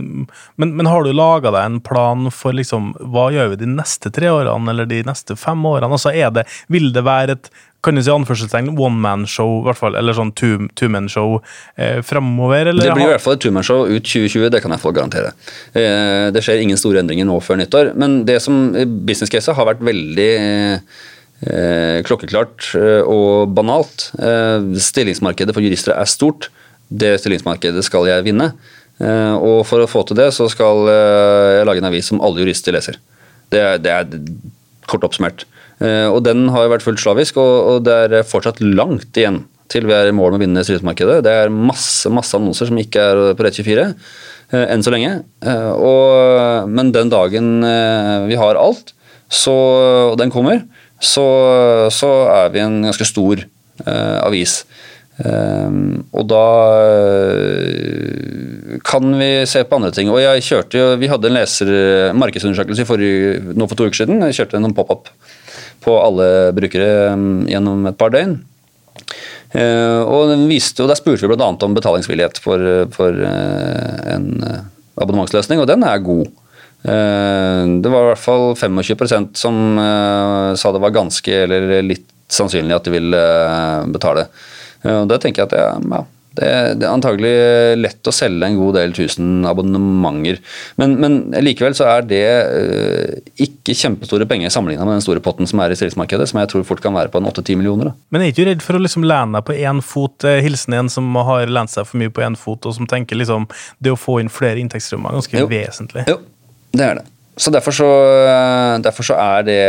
men, men, har du laga deg en plan for liksom, hva gjør vi de neste tre årene eller de neste fem årene? Altså er det, Vil det være et kan du si anførselstegn, one man-show, hvert fall, eller sånn two-man-show eh, fremover? Eller? Det blir i hvert fall et two-man-show ut 2020, det kan jeg få garantere. Eh, det skjer ingen store endringer nå før nyttår, men det som business case har vært veldig eh, klokkeklart eh, og banalt. Eh, stillingsmarkedet for jurister er stort. Det stillingsmarkedet skal jeg vinne. Eh, og for å få til det, så skal jeg lage en avis som alle jurister leser. Det er, det er kort oppsummert. Eh, og Den har vært fullt slavisk, og det er fortsatt langt igjen til vi er i mål med å vinne stillingsmarkedet. Det er masse masse annonser som ikke er på Rett24 eh, enn så lenge. Eh, og, men den dagen vi har alt, så, og den kommer, så, så, er vi en ganske stor eh, avis. Um, og da kan vi se på andre ting. Og jeg kjørte jo, Vi hadde en leser markedsundersøkelse nå for to uker siden. Jeg kjørte en pop-up på alle brukere mm, gjennom et par døgn. Eh, og, viste, og Der spurte vi bl.a. om betalingsvillighet for, for eh, en eh, abonnementsløsning, og den er god. Det var i hvert fall 25% som sa det var ganske eller litt sannsynlig at de ville betale. Og da tenker jeg at det, ja, Det, er antagelig lett å selge en god del tusen abonnementer. Men, men likevel så er det uh, ikke kjempestore penger sammenligna med den store potten som er i stillingsmarkedet, som jeg tror fort kan være på en 8-10 millioner. Da. Men er ikke du redd for å liksom lene deg på én fot, eh, hilsen en som har lent seg for mye på én fot, og som tenker liksom det å få inn flere inntektsstrømmer er ganske jo. vesentlig? Jo, det er det. Så derfor så, derfor så er det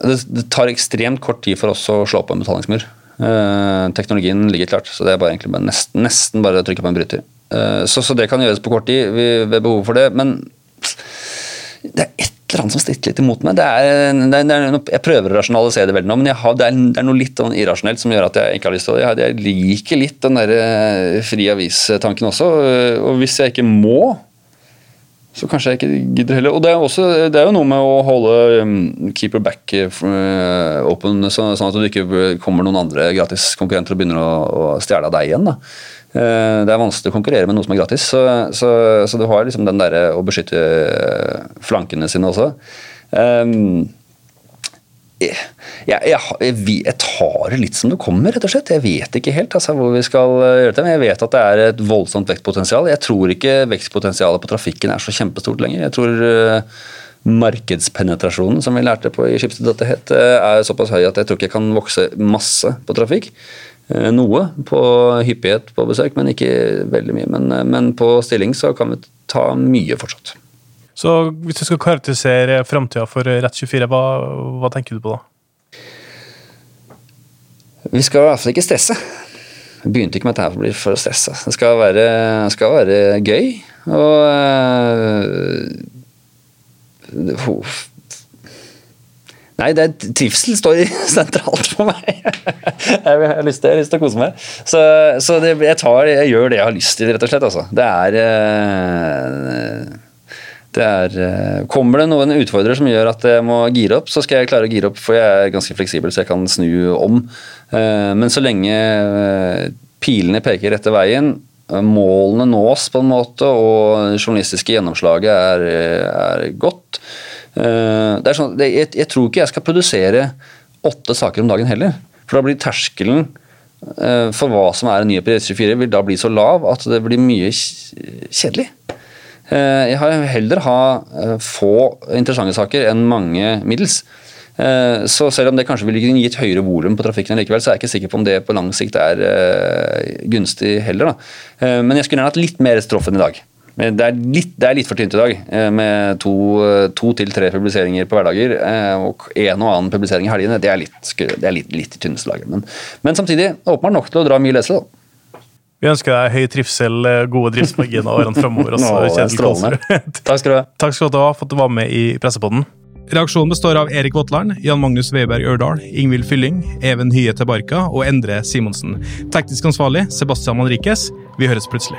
det, tar ekstremt kort tid for oss å slå på en betalingsmur. Uh, teknologien ligger klart, så det er bare, egentlig bare nesten, nesten, bare å trykke på en bryter. Uh, så, så, det kan gjøres på kort tid ved behov for det, men det er et eller annet som stritter litt imot meg. Det er, det er, det er, jeg prøver å rasjonalisere det veldig nå, men har, det, er, noe litt sånn irrasjonelt som gjør at jeg ikke har lyst til å jeg, jeg liker litt den der eh, fri avis-tanken også, og hvis jeg ikke må så kanskje jeg ikke gidder heller. Og det er, også, det er jo noe med å holde um, keep back uh, open, så, sånn at det ikke kommer noen andre gratis konkurrenter og begynner å, å stjele av deg igjen. da. Det er vanskelig å konkurrere med noe som er gratis, så, så, så du har liksom den derre å beskytte flankene sine også. Um, jeg, jeg, jeg, jeg, tar det litt som det kommer, rett og slett. Jeg vet ikke helt altså, hvor vi skal eh, gjøre det. Men jeg vet at det er et voldsomt vekstpotensial. Jeg tror ikke vekstpotensialet på trafikken er så kjempestort lenger. Jeg tror uh, markedspenetrasjonen, som vi lærte på i Schibsted eh, er såpass høy at jeg tror ikke jeg kan vokse masse på trafikk. Uh, noe på hyppighet på besøk, men ikke veldig mye. Men, uh, men på stilling så kan vi ta mye fortsatt. Så hvis du skal karakterisere framtida for Rett24, hva, hva, tenker du på da? Vi skal i hvert fall ikke stresse. Vi begynte ikke med dette her for å stresse. Det skal være, skal være gøy. Og uh, Nei, det er trivsel står sentralt for meg. jeg, har lyst til, jeg har lyst til å kose meg. Så, så det, jeg, tar, jeg, gjør det jeg har lyst til, rett og slett. Altså. Det er uh, det er, eh, kommer det noen utfordrere som gjør at jeg må gire opp, så skal jeg klare å gire opp, for jeg er ganske fleksibel, så jeg kan snu om. Eh, men så lenge eh, pilene peker rette veien, målene nås på en måte, og det journalistiske gjennomslaget er, er godt er sånn, jeg, jeg, tror ikke jeg skal produsere åtte saker om dagen heller. For da blir terskelen for hva som er en nyhet på 24 vil da bli så lav at det blir mye kjedelig. Eh, jeg har heller ha eh, få interessante saker enn mange middels. Eh, så selv om det kanskje ville gi et høyere volum på trafikken likevel, så er jeg ikke sikker på om det på lang sikt er gunstig heller. Da. Men jeg skulle gjerne hatt litt mer stroff enn i dag. Det er, litt, det er litt, for tynt i dag, med to, to til tre publiseringer på hverdager og en og annen publisering i helgene. Det er litt, det er litt, litt i tynneste laget. Men, men, samtidig åpenbart nok til å dra mye lesere. da. Vi ønsker deg høy trivsel, eh, gode driftsmarginer årene framover. Takk skal du ha. Takk skal du ha for at du var med i Pressepodden. Reaksjonen består av Erik Våtland, Jan Magnus Weiberg Ørdal, Ingvild Fylling, Even Hye Tebarka og Endre Simonsen. Teknisk ansvarlig Sebastian Manrikes. Vi høres plutselig.